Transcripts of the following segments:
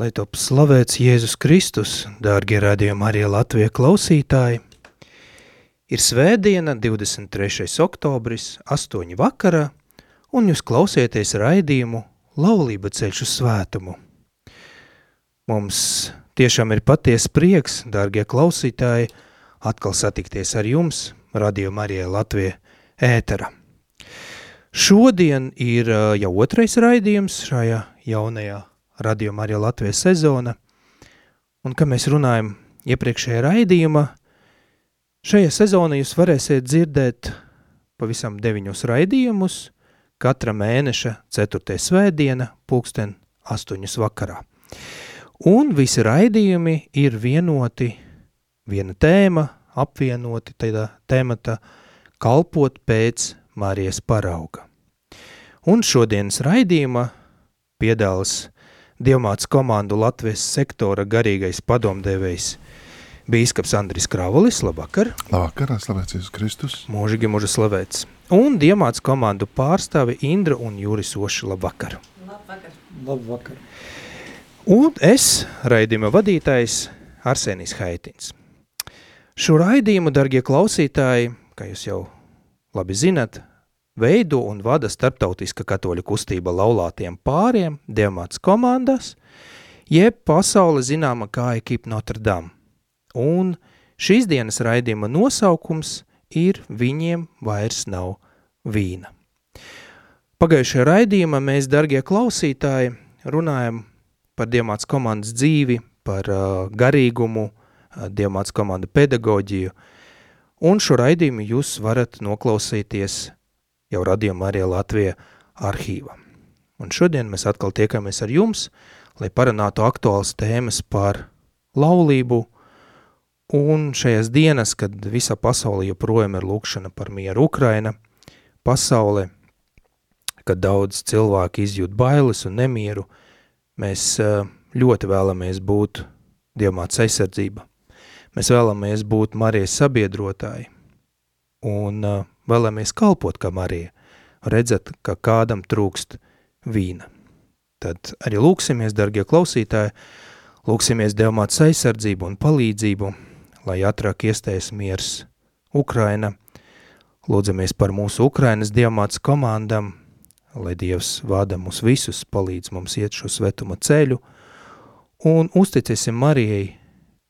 Lai top slavēts Jēzus Kristus, dārgie radījumi arī Latvija klausītāji, ir svētdiena 23. oktobris, 8 vakarā, un jūs klausieties raidījumu Laulība ceļš uz svētumu. Mums tiešām ir paties prieks, dārgie klausītāji, atkal satikties ar jums, radījuma arī Latvija ētera. Šodien ir jau otrais raidījums šajā jaunajā radījuma arī Latvijas sezona, un, kā mēs runājam iepriekšējā raidījumā, šajā sezonā jūs varēsiet dzirdēt pavisam deviņus raidījumus, katra mēneša 4. svētdiena, pulksten 8. vakarā. Un visi raidījumi ir vienoti, viena tēma, apvienoti tādā tēmata kalpot pēc Marijas parauga. Un šodienas raidījuma piedāls Dievmāts komandu Latvijas sektora garīgais padomdevējs bīskaps Andris Kravolis, labvakar. Labvakar, slavēts Jēzus Kristus. Mūžīgi mūža slavēts. Un Dievmāts komandu pārstāvi Indra un Juris Oši, labvakar. Labvakar. Labvakar. Un es, raidījuma vadītājs Arsenijs Haitins. Šo raidījumu, dargie klausītāji, kā jūs jau labi zinat, veido un vada starptautiska katoļu kustība laulātiem pāriem, dievmāts komandās, jeb pasaule zināma kā ekipa Notre Dame. Un šīs dienas raidījuma nosaukums ir Viņiem vairs nav vīna. Pagājušajā raidījumā mēs, dargie klausītāji, runājam par Dievmāts komandas dzīvi, par uh, garīgumu, uh, Dievmāts komanda pedagoģiju, un šo raidījumu jūs varat noklausīties jau radījuma arī Latvija arhīva. Un šodien mēs atkal tiekamies ar jums, lai parunātu aktuāls tēmas par laulību, un šajās dienas, kad visa pasaule joprojām ir lūkšana par mieru Ukraina, pasaule, kad daudz cilvēki izjūt bailes un nemieru, mēs ļoti vēlamies būt Dievmāts aizsardzība. Mēs vēlamies būt Marijas sabiedrotāji, un uh, vēlamies kalpot kā Marija, redzat, ka kādam trūkst vīna. Tad arī lūksimies, dargie klausītāji, lūksimies Dievmāts aizsardzību un palīdzību, lai ātrāk iestājas miers Ukraina. Lūdzamies par mūsu Ukrainas Dievmāts komandam, lai Dievs vada mūs visus, palīdz mums iet šo svetuma ceļu, un uzticēsim Marijai,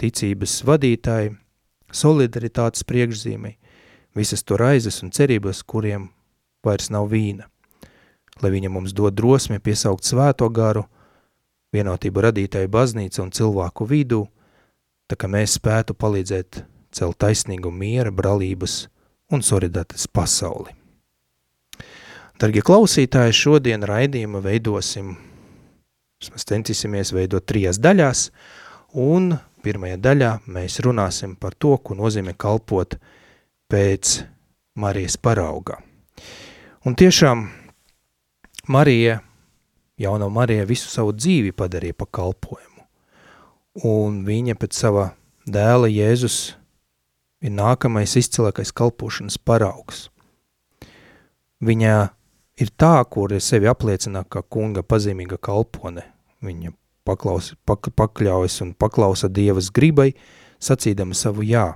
ticības vadītāji, solidaritātes priekšzīmei, visas to raizes un cerības, kuriem vairs nav vīna. Lai viņa mums dod drosmi piesaukt svēto garu, vienotību radītāju baznīca un cilvēku vidū, tā ka mēs spētu palīdzēt celt taisnīgu miera, bralības un solidaritātes pasauli. Dargie klausītāji, šodien raidījumu veidosim, mēs centīsimies veidot trijās daļās, un pirmajā daļā mēs runāsim par to, ko nozīmē kalpot pēc Marijas paraugā. Un tiešām Marija, jaunā Marija visu savu dzīvi padarīja pa kalpojumu. Un viņa pēc sava dēla Jēzus ir nākamais izcilākais kalpošanas paraugs. Viņa ir tā, kur sevi apliecina kā kunga pazīmīga kalpone. Viņa paklaus, pak, pakļaujas un paklausa Dievas gribai, sacīdama savu jā.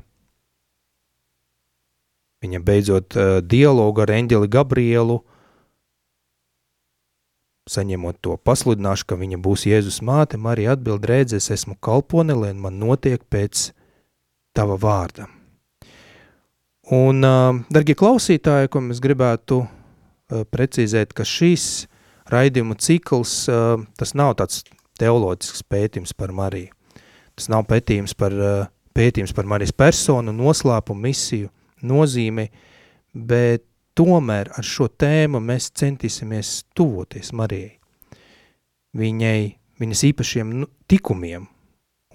Viņa beidzot uh, dialogu ar eņģeli Gabrielu, saņemot to pasludināšu, ka viņa būs Jēzus māte, Marija atbild rēdzēs, esmu kalpone, lai man notiek pēc tava vārda. Un, uh, dargie klausītāji, ko mēs gribētu uh, precīzēt, ka šīs raidījuma cikls, tas nav tāds teoloģisks pētījums par Mariju. Tas nav pētījums par, pētījums par Marijas personu, noslēpumu, misiju, nozīmi, bet tomēr ar šo tēmu mēs centīsimies tuvoties Marijai. Viņai, viņas īpašiem nu, tikumiem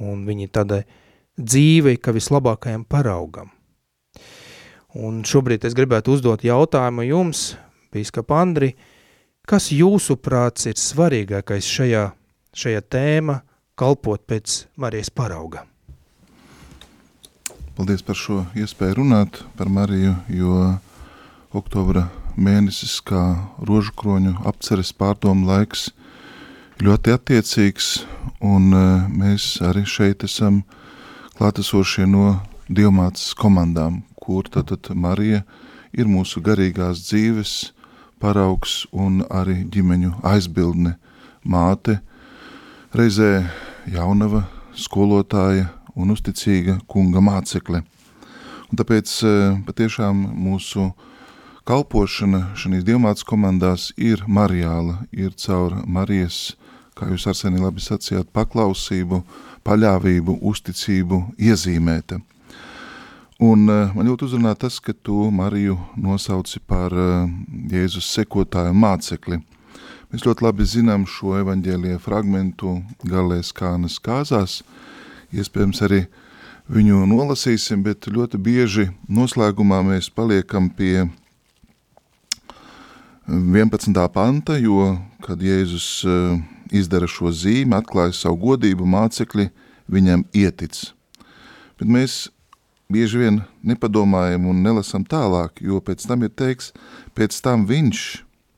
un viņa tādai dzīvei, ka vislabākajam paraugam. Un šobrīd es gribētu uzdot jautājumu jums, bīskap Andri, kas jūsu prāts ir svarīgākais šajā, šajā tēma kalpot pēc Marijas parauga? Paldies par šo iespēju runāt par Mariju, jo oktobra mēnesis kā rožu kroņu apceres pārdomu laiks ļoti attiecīgs, un uh, mēs arī šeit esam klātesošie no dievmātes komandām, kur tad, tad Marija ir mūsu garīgās dzīves paraugs un arī ģimeņu aizbildne, māte, reizē jaunava, skolotāja un uzticīga kunga mācekle. Un tāpēc uh, patiešām mūsu kalpošana šīs dievmātes komandās ir mariāla, ir caur Marijas kā jūs Arsenī labi sacījāt, paklausību, paļāvību, uzticību iezīmēta. Un uh, man ļoti uzrunā tas, ka tu Mariju nosauci par uh, Jēzus sekotāju mācekli. Mēs ļoti labi zinām šo evaņģēlie fragmentu galēs kānas kāzās, iespējams arī viņu nolasīsim, bet ļoti bieži noslēgumā mēs paliekam pie 11. panta, jo, kad Jēzus uh, izdara šo zīmi, atklāja savu godību, mācekļi viņam ietic. Bet mēs bieži vien nepadomājam un nelasam tālāk, jo pēc tam ir teiks, pēc tam viņš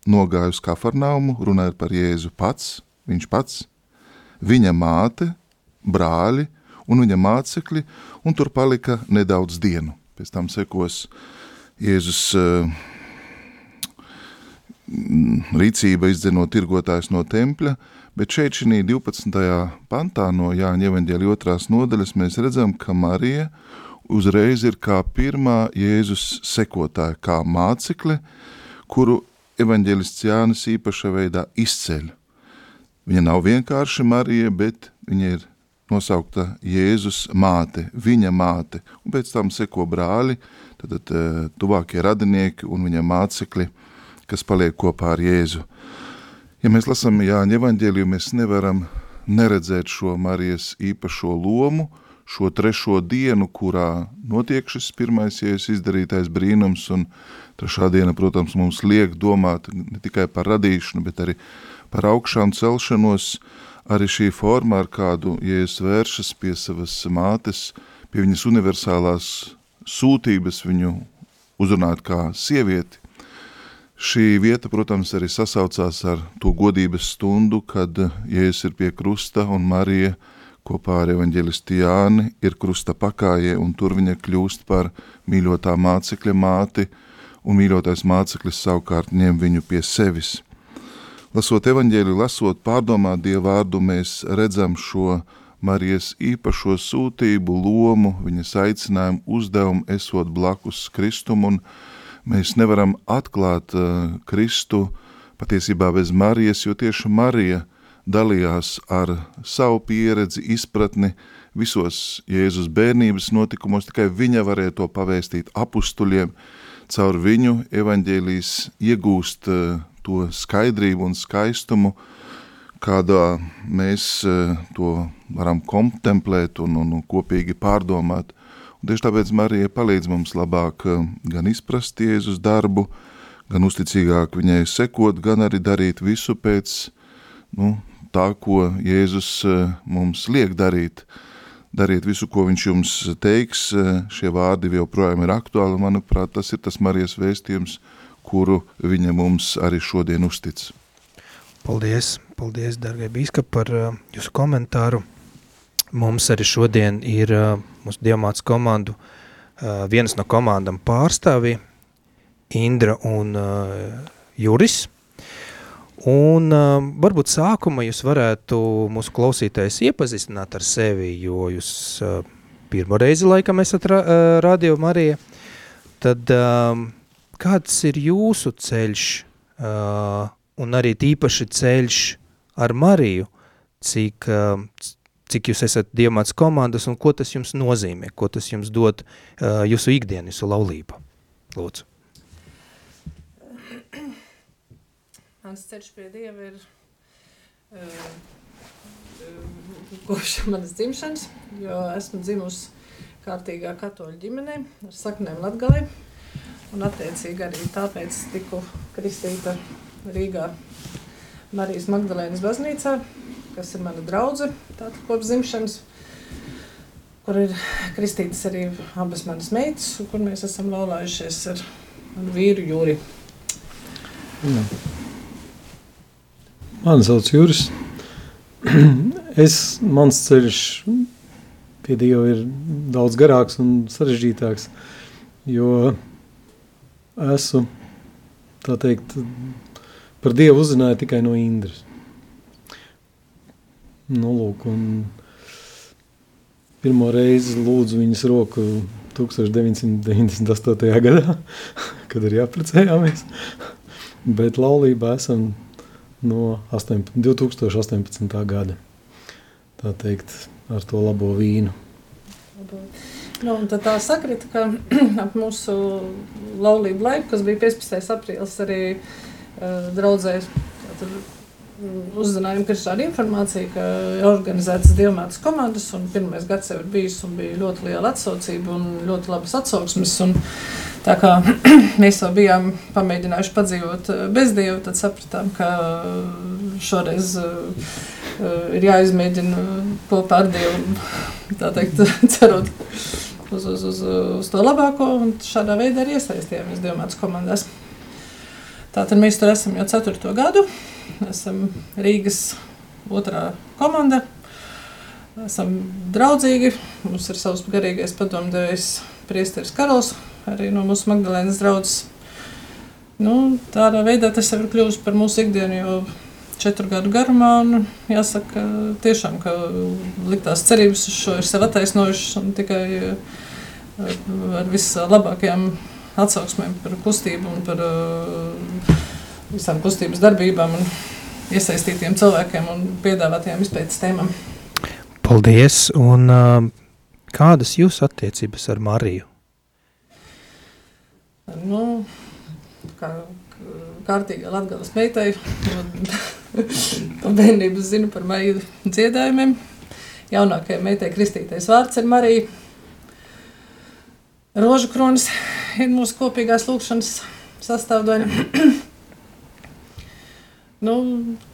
nogāja uz kafarnaumu, runājot par Jēzu pats, viņš pats, viņa māte, brāļi un viņa mācekļi, un tur palika nedaudz dienu. Pēc tam sekos Jēzus uh, rīcība izdzenot tirgotājs no tempļa, Bet šeit, šī 12. pantā no Jāņa evaņģēļa otrās nodaļas, mēs redzam, ka Marija uzreiz ir kā pirmā Jēzus sekotāja, kā mācekle, kuru evaņģēlists Jānis īpaša veidā izceļ. Viņa nav vienkārši Marija, bet viņa ir nosaukta Jēzus māte, viņa māte, un pēc tam seko brāli, tad, tad eh, tuvākie radinieki un viņa mācekļi, kas paliek kopā ar Jēzu. Ja mēs lasām Jāņa evaņģēliju, mēs nevaram neredzēt šo Marijas īpašo lomu, šo trešo dienu, kurā notiek šis pirmais iejas izdarītais brīnums, un trešā diena, protams, mums liek domāt ne tikai par radīšanu, bet arī par augšām celšanos, arī šī forma, ar kādu iejas vēršas pie savas mātes, pie viņas universālās sūtības viņu uzrunāt kā sievieti, Šī vieta, protams, arī sasaucās ar to godības stundu, kad Jēzus ir pie krusta un Marija kopā ar evaņģelisti Jāni ir krusta pakājie un tur viņa kļūst par mīļotā mācekļa māti un mīļotais māceklis savukārt ņem viņu pie sevis. Lasot evaņģēli, lasot pārdomāt Dievu vārdu, mēs redzam šo Marijas īpašo sūtību, lomu, viņas aicinājumu, uzdevumu, esot blakus Kristum un mēs nevaram atklāt uh, Kristu patiesībā bez Marijas, jo tieši Marija dalījās ar savu pieredzi, izpratni visos Jēzus bērnības notikumos, tikai viņa varēja to pavēstīt apustuļiem, caur viņu evaņģēlijas iegūst uh, to skaidrību un skaistumu, kādā mēs uh, to varam kontemplēt un, un, un kopīgi pārdomāt – Tieši tāpēc Marija palīdz mums labāk eh, gan izprast Jēzus darbu, gan uzticīgāk viņai sekot, gan arī darīt visu pēc nu, tā, ko Jēzus eh, mums liek darīt. Dariet visu, ko viņš jums teiks, eh, šie vārdi joprojām ir aktuāli, manuprāt, tas ir tas Marijas vēstījums, kuru viņa mums arī šodien uztic. Paldies, paldies, dargai bīskap, par uh, jūsu komentāru. Mums arī šodien ir uh, mūsu diamāts komandu, uh, vienas no komandām pārstāvi, Indra un uh, Juris. Un uh, varbūt sākuma jūs varētu mūsu klausītājs iepazīstināt ar sevi, jo jūs uh, pirmo reizi laikam esat ra uh, Radio Marija. Tad um, kāds ir jūsu ceļš uh, un arī tīpaši ceļš ar Mariju, cik, uh, cik jūs esat dievmāts komandas un ko tas jums nozīmē, ko tas jums dod uh, jūsu ikdienu, jūsu laulība. Lūdzu. Mans ceļš pie Dieva ir uh, kopš manas dzimšanas, jo esmu dzimusi kārtīgā katoļu ģimenē ar saknēm Latgalē. Un attiecīgi arī tāpēc tiku kristīta Rīgā Marijas Magdalēnas baznīcā, kas ir mana draudze, tātad kopš dzimšanas, kur ir kristītas arī abas manas meitas, un kur mēs esam laulājušies ar manu vīru Jūri. Jā. Mani sauc Juris. es, mans ceļš pie Dieva ir daudz garāks un sarežģītāks, jo esmu, tā teikt, par Dievu uzzināju tikai no Indras. Nu, lūk, un pirmo reizi lūdzu viņas roku 1998. gadā, kad arī apprecējāmies, bet laulībā esam no 8, 2018. gada, tā teikt, ar to labo vīnu. Nu, tā sakrita, ka ap mūsu laulību laiku, kas bija 15. aprīlis, arī uh, draudzēs mm, uzzinājām, ka ir šāda informācija, ka ir organizētas dievmātas komandas, un pirmais gads jau ir bijis, un bija ļoti liela atsaucība un ļoti labas atsauksmes, un tā kā mēs jau bijām pamēģinājuši padzīvot uh, bez dieva, tad sapratām, ka šoreiz uh, uh, ir jāizmēģina kopā ar Dievu, tā teikt, cerot uz, uz, uz, uz to labāko, un šādā veidā arī iesaistījāmies Dievmātas komandās. Tātad mēs tur esam jau ceturto gadu, esam Rīgas otrā komanda, esam draudzīgi, mums ir savs garīgais padomdevējs priesteris Karols, arī no mūsu Magdalēnas draudzes. Nu, tādā veidā tas jau ir kļuvis par mūsu ikdienu, jo četru gadu garumā. Un, jāsaka, tiešām, ka liktās cerības uz šo ir sev attaisnojušas un tikai ar, ar vislabākajām atsauksmēm par kustību un par uh, visām kustības darbībām un iesaistītiem cilvēkiem un piedāvātajām izpētes tēmām. Paldies! Un, uh, kādas jūsu attiecības ar Mariju? Nu, kā kārtīgā latgales meitai. Un bērnības zinu par maiju dziedājumiem. Jaunākajai meitai kristītais vārds ir Marija. Rožu kronis ir mūsu kopīgās lūkšanas sastāvdaļa. nu,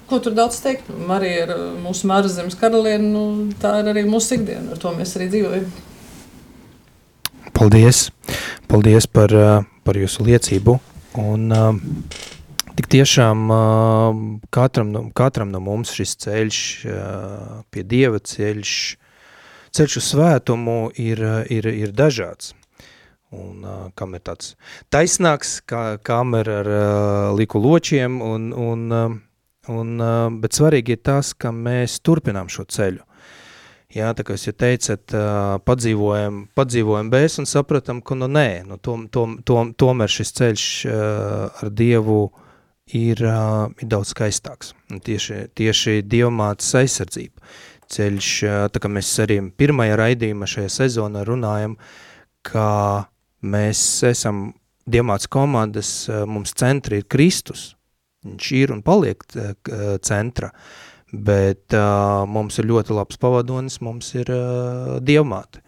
ko tur daudz teikt? Marija ir mūsu māras zemes karaliene, nu, tā ir arī mūsu ikdiena, ar to mēs arī dzīvojam. Paldies! Paldies par, par jūsu liecību! Un, uh, Tik tiešām katram, katram no mums šis ceļš pie Dieva ceļš, ceļš uz svētumu ir, ir, ir dažāds. Un, kam ir tāds taisnāks, kā, kam ir ar liku ločiem, un, un, un, bet svarīgi ir tas, ka mēs turpinām šo ceļu. Jā, tā kā jūs teicat, padzīvojam, padzīvojam bez un sapratam, ka nu nē, nu, tom, tom, tom, tomēr šis ceļš ar Dievu uh, ir, uh, ir daudz skaistāks. Un tieši, tieši dievmātes aizsardzība. Ceļš, uh, tā kā mēs arī pirmajā raidījumā šajā sezonā runājam, ka mēs esam dievmātes komandas, uh, mums centri ir Kristus. Viņš ir un paliek uh, centra, bet uh, mums ir ļoti labs pavadonis, mums ir uh, dievmāte,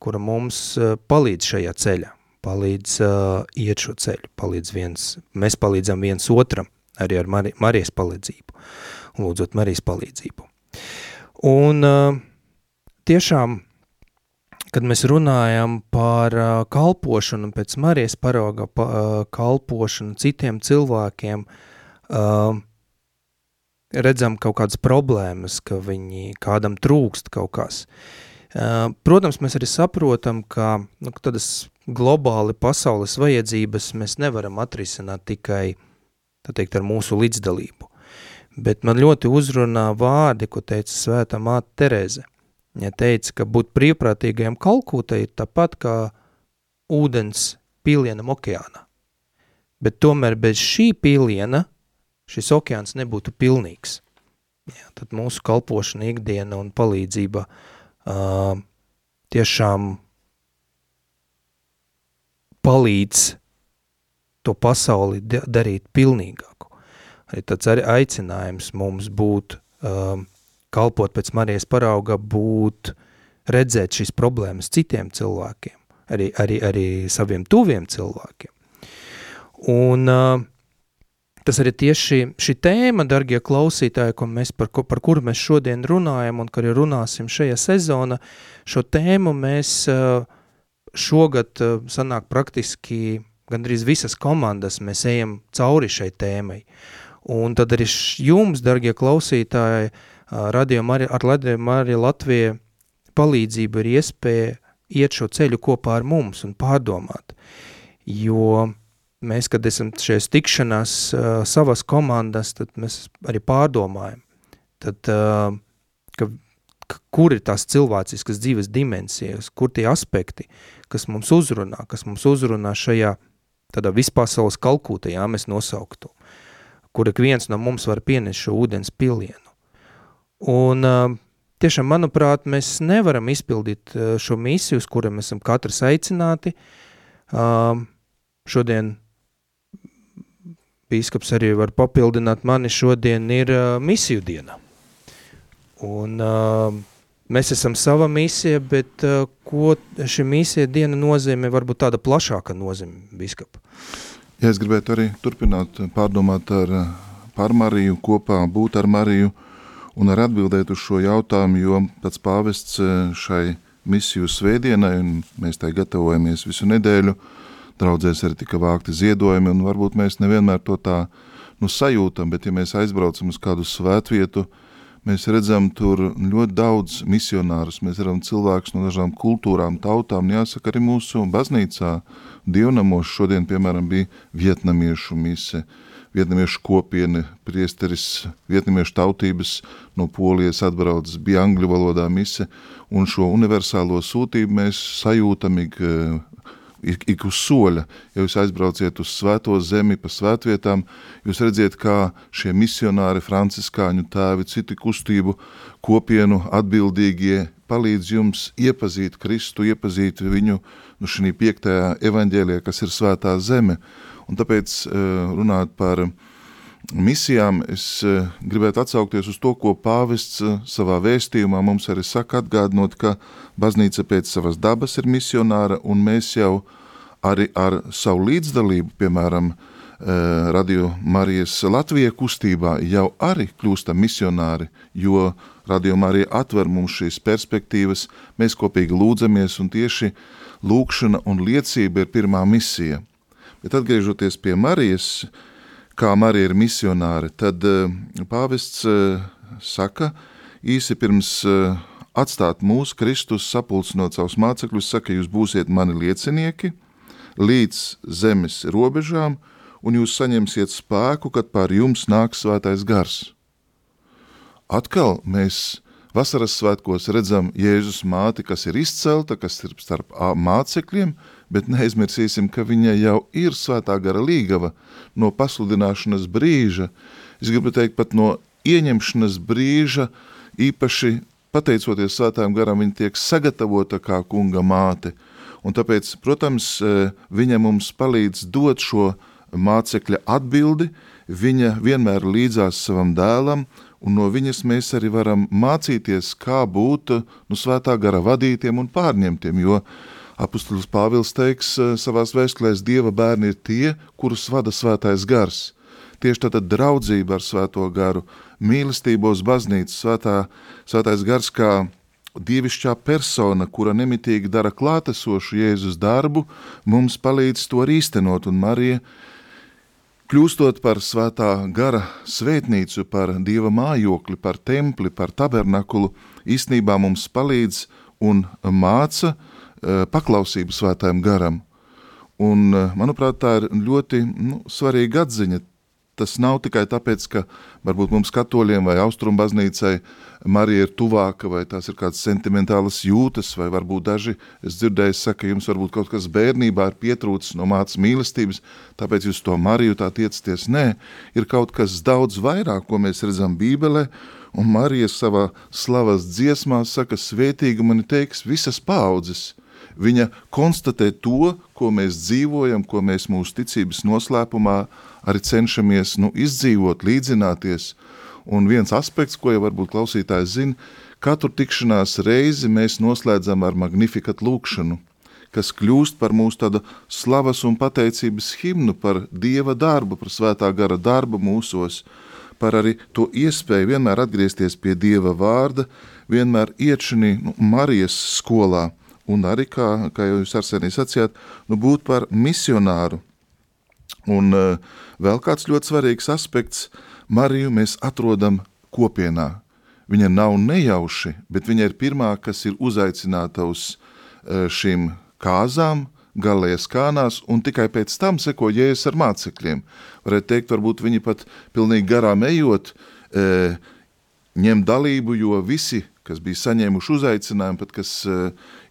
kura mums uh, palīdz šajā ceļā palīdz uh, iet šo ceļu, palīdz viens, mēs palīdzam viens otram, arī ar Mari, Marijas palīdzību, lūdzot Marijas palīdzību. Un uh, tiešām, kad mēs runājam par uh, kalpošanu pēc Marijas parauga pa, uh, kalpošanu citiem cilvēkiem, uh, redzam kaut kādas problēmas, ka viņi kādam trūkst kaut kas. Protams, mēs arī saprotam, ka nu, tādas globāli pasaules vajadzības mēs nevaram atrisināt tikai, teikt, ar mūsu līdzdalību. Bet man ļoti uzrunā vārdi, ko teica svētā māte Tereze. Viņa teica, ka būt brīvprātīgajam kalkūtai ir tāpat kā ūdens pilienam okeānā. Bet tomēr bez šī piliena šis okeāns nebūtu pilnīgs. Jā, tad mūsu kalpošana ikdiena un palīdzība uh, tiešām palīdz to pasauli darīt pilnīgāku. Arī tāds arī aicinājums mums būt, um, kalpot pēc Marijas parauga, būt, redzēt šīs problēmas citiem cilvēkiem, arī, arī, arī saviem tuviem cilvēkiem. Un uh, tas arī tieši šī tēma, dargie klausītāji, ko mēs par, par kuru mēs šodien runājam un kuru runāsim šajā sezona, šo tēmu mēs uh, šogad uh, sanāk praktiski gandrīz visas komandas mēs ejam cauri šai tēmai. Un tad arī jums, dargie klausītāji, Radio Marija, ar Radio Marija Latvija palīdzību ir iespēja iet šo ceļu kopā ar mums un pārdomāt, jo mēs, kad esam šajās tikšanās uh, savas komandas, tad mēs arī pārdomājam, tad, uh, ka, ka, kur ir tās cilvēciskas dzīves dimensijas, kur tie aspekti, kas mums uzrunā, kas mums uzrunā šajā tādā vispasaules kalkūtā, jā, mēs nosauktu, kur ik viens no mums var pienest šo ūdens pilienu. Un uh, tiešām, manuprāt, mēs nevaram izpildīt uh, šo misiju, uz kura mēs esam katrs aicināti. Uh, šodien bīskaps arī var papildināt mani, šodien ir uh, misiju diena. Un uh, mēs esam sava misija, bet uh, ko šī misija diena nozīmē, varbūt tāda plašāka nozīme, bīskapa? Ja es gribētu arī turpināt pārdomāt ar, par Mariju, kopā būt ar Mariju un ar atbildēt uz šo jautājumu, jo pats pāvests šai misiju svētdienai, un mēs tai gatavojamies visu nedēļu, uh, draudzēs arī tika vākti ziedojumi, un varbūt mēs nevienmēr to tā nu, sajūtam, bet ja mēs aizbraucam uz kādu svētvietu, mēs redzam tur ļoti daudz misionārus, mēs redzam cilvēkus no dažām kultūrām, tautām, jāsaka arī mūsu baznīcā, dievnamos. Šodien, piemēram, bija vietnamiešu mise, vietnamiešu kopiena, priesteris, vietnamiešu tautības no Polijas atbraucis, bija angļu valodā mise, un šo universālo sūtību mēs sajūtam ik ik, uz soļa. Ja jūs aizbrauciet uz svēto zemi, pa svētvietām, jūs redziet, kā šie misionāri, franciskāņu tēvi, citu kustību kopienu atbildīgie palīdz jums iepazīt Kristu, iepazīt viņu nu, šī piektajā evaņģēlijā, kas ir svētā zeme. Un tāpēc eh, runāt par misijām, es eh, gribētu atsaukties uz to, ko pāvests eh, savā vēstījumā mums arī saka atgādinot, ka baznīca pēc savas dabas ir misionāra un mēs jau arī ar savu līdzdalību, piemēram, eh, Radio Marijas Latvija kustībā jau arī kļūstam misionāri, jo Radio Marija atver mums šīs perspektīvas, mēs kopīgi lūdzamies un tieši lūkšana un liecība ir pirmā misija. Bet atgriežoties pie Marijas, uh, kā Marija ir misionāre, tad eh, pāvests eh, saka, īsi pirms eh, atstāt mūsu Kristus sapulcinot savus mācekļus, saka, jūs būsiet mani liecinieki līdz zemes robežām, un jūs saņemsiet spēku, kad pār jums nāks svētais gars. Atkal mēs vasaras svētkos redzam Jēzus māti, kas ir izcelta, kas ir starp mācekļiem, bet neaizmirsīsim, ka viņa jau ir svētā gara līgava no pasludināšanas brīža. Es gribu teikt, pat no ieņemšanas brīža, īpaši pateicoties svētājiem garam, viņa tiek sagatavota kā kunga māte. Un tāpēc, protams, e, viņa mums palīdz dot šo mācekļa atbildi, viņa vienmēr līdzās savam dēlam, un no viņas mēs arī varam mācīties, kā būt nu, svētā gara vadītiem un pārņemtiem, jo Apustulis Pāvils teiks eh, savās vēstulēs, Dieva bērni ir tie, kurus vada svētais gars. Tieši tātad draudzība ar svēto garu, mīlestībos baznīca, svētā, svētais gars kā dievišķā persona, kura nemitīgi dara klātesošu Jēzus darbu, mums palīdz to arī īstenot, un Marija, kļūstot par svētā gara svētnīcu, par dieva mājokli, par templi, par tabernakulu, īstenībā mums palīdz un māca, uh, paklausību svētājiem garam. Un, eh, manuprāt, tā ir ļoti nu, svarīga atziņa. Tas nav tikai tāpēc, ka varbūt mums katoļiem vai austrumu baznīcai Marija ir tuvāka, vai tās ir kādas sentimentālas jūtas, vai varbūt daži, es dzirdēju, saka, jums varbūt kaut kas bērnībā ir pietrūcis no mācas mīlestības, tāpēc jūs to Mariju tā tiecaties. Nē, ir kaut kas daudz vairāk, ko mēs redzam Bībelē, un Marija savā slavas dziesmā saka, svētīga mani teiks visas paudzes – Viņa konstatē to, ko mēs dzīvojam, ko mēs mūsu ticības noslēpumā arī cenšamies nu, izdzīvot, līdzināties. Un viens aspekts, ko jau varbūt klausītājs zina, katru tikšanās reizi mēs noslēdzam ar magnifikat lūkšanu, kas kļūst par mūsu tādu slavas un pateicības himnu par Dieva darbu, par svētā gara darbu mūsos, par arī to iespēju vienmēr atgriezties pie Dieva vārda, vienmēr iet šī nu, Marijas skolā, un arī, kā, kā jūs Arsenī sacījāt, nu, būt par misionāru. Un uh, vēl kāds ļoti svarīgs aspekts – Mariju mēs atrodam kopienā. viņa nav nejauši, bet viņa ir pirmā, kas ir uzaicināta uz e, šīm kāzām, galējas kānās, un tikai pēc tam seko jēzus ar mācekļiem. Varētu teikt, varbūt viņi pat pilnīgi garām ejot, e, ņem dalību, jo visi, kas bija saņēmuši uzaicinājumu, pat kas e,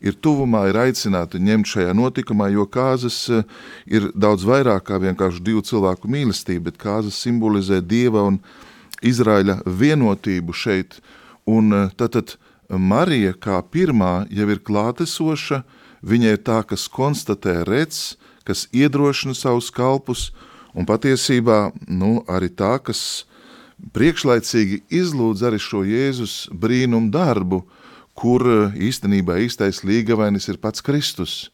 ir tuvumā, ir aicināti ņemt šajā notikumā, jo kāzas e, ir daudz vairāk kā vienkārši divu cilvēku mīlestība, bet kāzas simbolizē Dieva un Izraēļa vienotību šeit, un tātad Marija kā pirmā jau ir klātesoša, viņa ir tā, kas konstatē redz, kas iedrošina savus kalpus, un patiesībā nu, arī tā, kas priekšlaicīgi izlūdz arī šo Jēzus brīnumu darbu, kur īstenībā īstais līgavainis ir pats Kristus.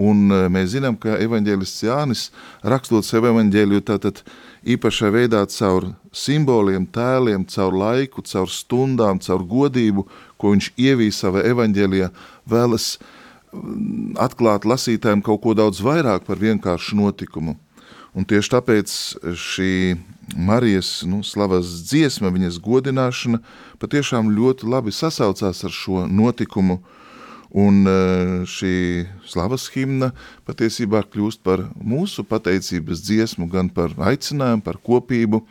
Un mēs zinām, ka evaņģēlists Jānis, rakstot sev evaņģēliju, tātad īpašā veidā caur simboliem, tēliem, caur laiku, caur stundām, caur godību, ko viņš ievīja savā evaņģēlijā, vēlas atklāt lasītājiem kaut ko daudz vairāk par vienkāršu notikumu. Un tieši tāpēc šī Marijas nu, slavas dziesma, viņas godināšana, patiešām ļoti labi sasaucās ar šo notikumu. Un e, šī slavas himna patiesībā kļūst par mūsu pateicības dziesmu, gan par aicinājumu, par kopību.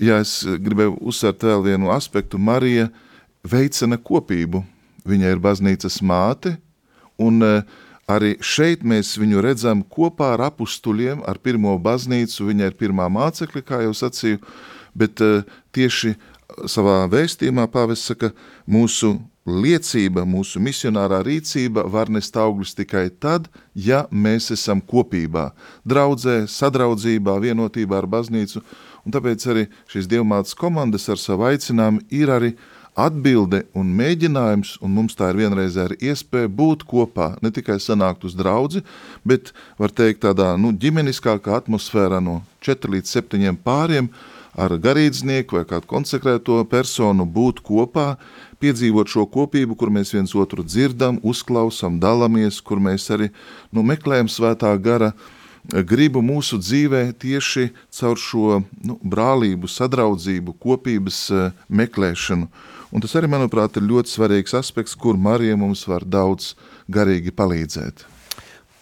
Ja es gribēju uzsvērt vēl vienu aspektu, Marija veicina kopību. Viņa ir baznīcas māte, un eh, arī šeit mēs viņu redzam kopā ar apustuļiem, ar pirmo baznīcu, viņa ir pirmā mācekļa, kā jau sacīju, bet eh, tieši savā vēstījumā pāvests saka, mūsu liecība, mūsu misionārā rīcība var nest augļus tikai tad, ja mēs esam kopībā, draudzē, sadraudzībā, vienotībā ar baznīcu, un tāpēc arī šīs dievmātas komandas ar savu aicinājumu ir arī uh, atbilde un mēģinājums, un mums tā ir vienreiz arī iespēja būt kopā, ne tikai sanākt uz draudzi, bet, var teikt, tādā nu, ģimeniskākā atmosfērā no 4 līdz 7 pāriem ar garīdznieku vai kādu konsekrēto personu būt kopā, piedzīvot šo kopību, kur mēs viens otru dzirdam, uzklausam, dalamies, kur mēs arī nu, meklējam svētā gara gribu mūsu dzīvē tieši caur šo nu, brālību, sadraudzību, kopības uh, meklēšanu. Un tas arī, manuprāt, ir ļoti svarīgs aspekts, kur Marija mums var daudz garīgi palīdzēt.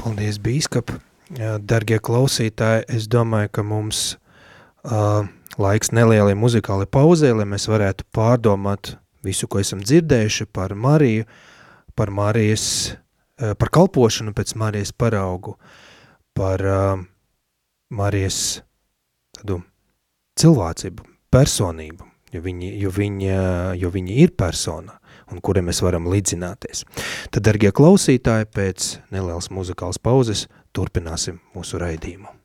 Paldies, bīskap! Dargie klausītāji, es domāju, ka mums uh, laiks nelielai muzikālai pauzē, lai mēs varētu pārdomāt visu, ko esam dzirdējuši par Mariju, par Marijas, uh, par kalpošanu pēc Marijas paraugu, par uh, Marijas tādu cilvēcību, personību jo viņi, jo viņa, jo viņa ir persona un kuriem mēs varam līdzināties. Tad, dargie klausītāji, pēc nelielas muzikālas pauzes turpināsim mūsu raidījumu.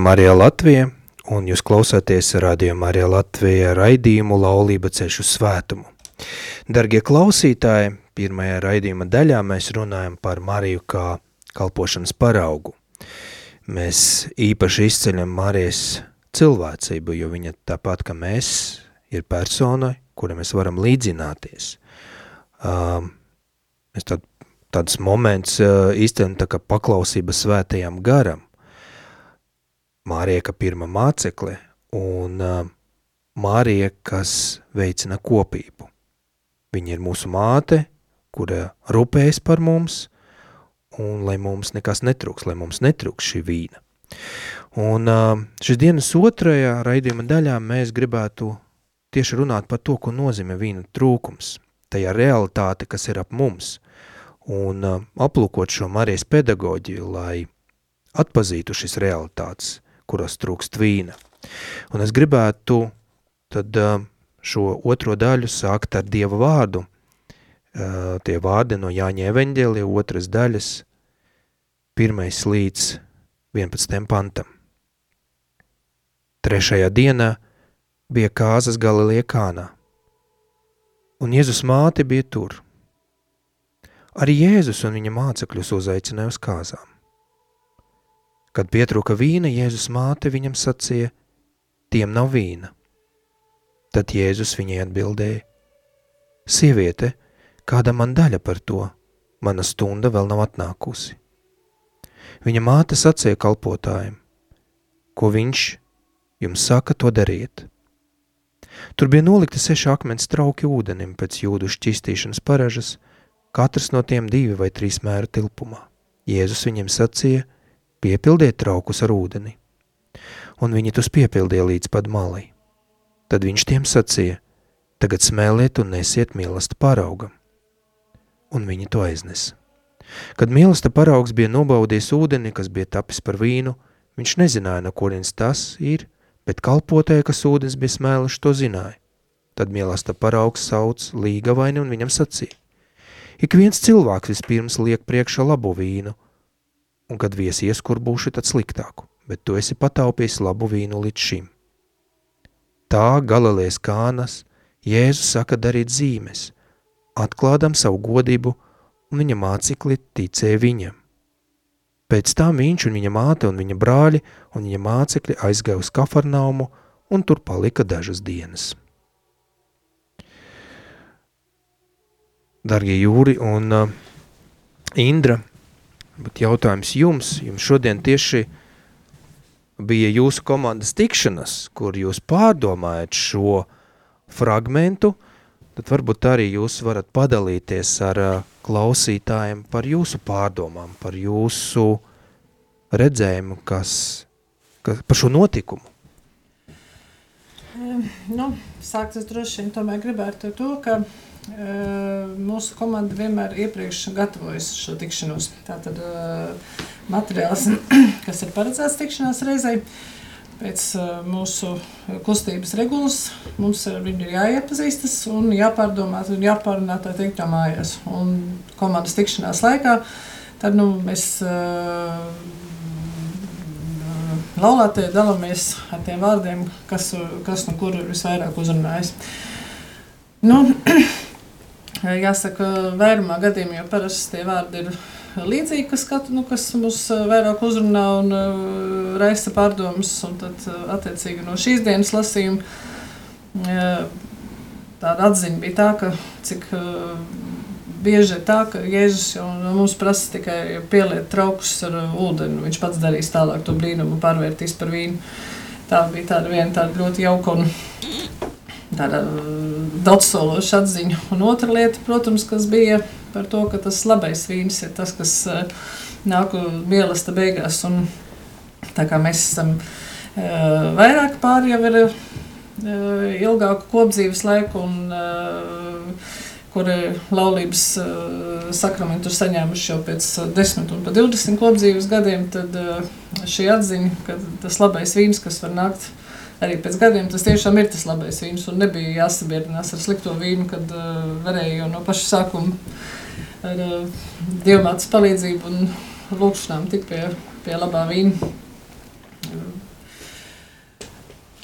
Radio Marija Latvija, un jūs klausāties Radio Marija Latvija raidījumu Laulība ceļš uz svētumu. Dargie klausītāji, pirmajā raidījuma daļā mēs runājam par Mariju kā kalpošanas paraugu. Mēs īpaši izceļam Marijas cilvēcību, jo viņa tāpat kā mēs ir persona, kura mēs varam līdzināties. Uh, mēs tād, tāds moments uh, izceļam tā kā paklausība svētajam garam, Mārija kā pirmā mācekle un Mārija, kas veicina kopību. Viņa ir mūsu māte, kura rūpējas par mums, un lai mums nekas netrūks, lai mums netrūks šī vīna. Un šis dienas otrajā raidījuma daļā mēs gribētu tieši runāt par to, ko nozīmē vīna trūkums, tajā realitāte, kas ir ap mums, un aplūkot šo Marijas pedagoģiju, lai atpazītu šis realitātes, kuros trūkst vīna. Un es gribētu tad šo otro daļu sākt ar Dieva vārdu. Tie vārdi no Jāņa eveņģēlija otras daļas, pirmais līdz 11. pantam. Trešajā dienā bija kāzas Galilie kānā, un Jēzus māte bija tur. Arī Jēzus un viņa mācekļus uzaicināja uz kāzām. Kad pietrūka vīna, Jēzus māte viņam sacīja, tiem nav vīna. Tad Jēzus viņai atbildēja, sieviete, kāda man daļa par to, mana stunda vēl nav atnākusi. Viņa māte sacīja kalpotājiem, ko viņš jums saka, to dariet. Tur bija nolikti seši akmens trauki ūdenim pēc jūdu šķistīšanas paražas, katrs no tiem divi vai trīs mēra tilpumā. Jēzus viņiem sacīja, piepildiet traukus ar ūdeni. Un viņi tos piepildīja līdz pat malai. Tad viņš tiem sacīja, tagad smēliet un nesiet mīlesta paraugam. Un viņi to aiznes. Kad mīlesta paraugs bija nobaudījis ūdeni, kas bija tapis par vīnu, viņš nezināja, no kurienes tas ir, bet kalpotāja, kas ūdens bija smēluši, to zināja. Tad mīlesta paraugs sauc līgavaini un viņam sacīja. Ik viens cilvēks vispirms liek priekšā labu vīnu, un kad viesi ieskurbūši, tad sliktāku, bet tu esi pataupījis labu vīnu līdz šim. Tā Galilējas kānas Jēzus saka darīt zīmes, atklādam savu godību, un viņa mācekļi ticēja viņam. Pēc tam viņš un viņa māte un viņa brāļi un viņa mācekļi aizgāja uz Kafarnaumu un tur palika dažas dienas. Dargie Jūri un uh, Indra, bet jautājums jums, jums šodien tieši bija jūsu komandas tikšanas, kur jūs pārdomājat šo fragmentu, tad varbūt arī jūs varat padalīties ar uh, klausītājiem par jūsu pārdomām, par jūsu redzējumu, kas, kas par šo notikumu. Nu, sākt es droši vien tomēr gribētu to, ka mūsu komanda vienmēr iepriekš gatavojas šo tikšanos. Tātad materiāls, kas ir paredzēts tikšanās reizei, pēc mūsu kustības regulas mums ar viņu ir jāiepazīstas un jāpārdomā un jāpārunā tā teikt mājās. Un komandas tikšanās laikā tad nu, mēs laulātie dalāmies ar tiem vārdiem, kas, kas no kura ir visvairāk uzrunājis. Nu, Jāsaka, vairumā gadījumā jau parasti tie vārdi ir līdzīgi, kas, katru, nu, kas mums vairāk uzrunā un uh, raisa pārdomas. Un tad, attiecīgi, no šīs dienas lasījuma uh, tāda atziņa bija tā, ka cik uh, bieži ir tā, ka Jēzus mums prasa tikai pieliet traukus ar ūdeni. Viņš pats darīs tālāk to brīnumu pārvērtīs par vīnu. Tā bija tāda viena tāda ļoti jauka un tāda daudzsološa atziņa. Un otra lieta, protams, kas bija par to, ka tas labais vīns ir tas, kas uh, nāk mīlesta beigās. Un, tā kā mēs esam uh, vairāk pāri jau ir uh, ilgāku kopdzīves laiku un kuri laulības sakramentu ir saņēmuši jau pēc 10 un 20 kopdzīves gadiem, tad šī atziņa, ka tas labais vīns, kas var nākt arī pēc gadiem tas tiešām ir tas labais vīns. Un nebija jāsabiedrinās ar slikto vīnu, kad uh, varēja jau no paša sākuma ar uh, dievmātes palīdzību un lūkšanām tikt pie, pie labā vīna. Uh,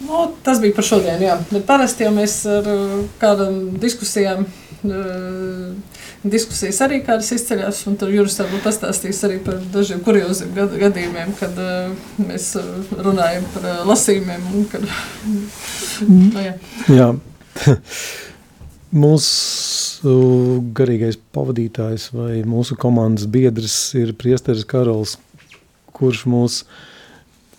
nu, tas bija par šodien, jā. Bet parasti jau mēs ar uh, kādām diskusijām uh, diskusijas arī kādas izceļas, un tur Juris varbūt pastāstīs arī par dažiem kurioziem gad, gadījumiem, kad uh, mēs runājam par uh, lasījumiem. Un, kad, no, jā. jā. Mūsu garīgais pavadītājs vai mūsu komandas biedrs ir priesteris Karols, kurš mūs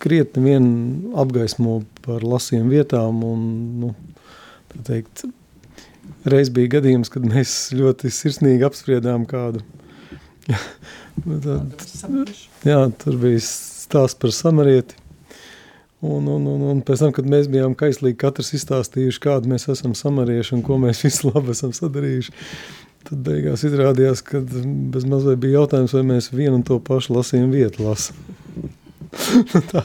krietni vien apgaismo par lasījumu vietām un, nu, tā teikt, reiz bija gadījums, kad mēs ļoti sirsnīgi apspriedām kādu. Tad, jā, tur bija stāsts par samarieti. Un, un, un, un pēc tam, kad mēs bijām kaislīgi katrs izstāstījuši, kādu mēs esam samarieši un ko mēs visu labi esam sadarījuši, tad beigās izrādījās, ka bez mazliet bija jautājums, vai mēs vienu un to pašu lasījumu vietu lasam. tā,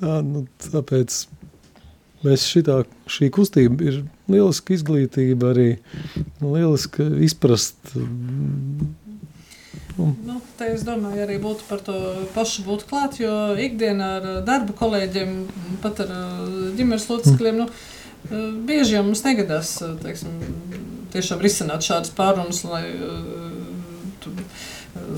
tā, nu, tāpēc mēs šitā, šī kustība ir lieliska izglītība, arī lieliska izprast. Un. Nu, te es domāju, arī būtu par to pašu būt klāt, jo ikdienā ar darba kolēģiem, pat ar ģimenes locekļiem, nu, bieži jau mums negadās, teiksim, tiešām risināt šādas pārunas, lai tu,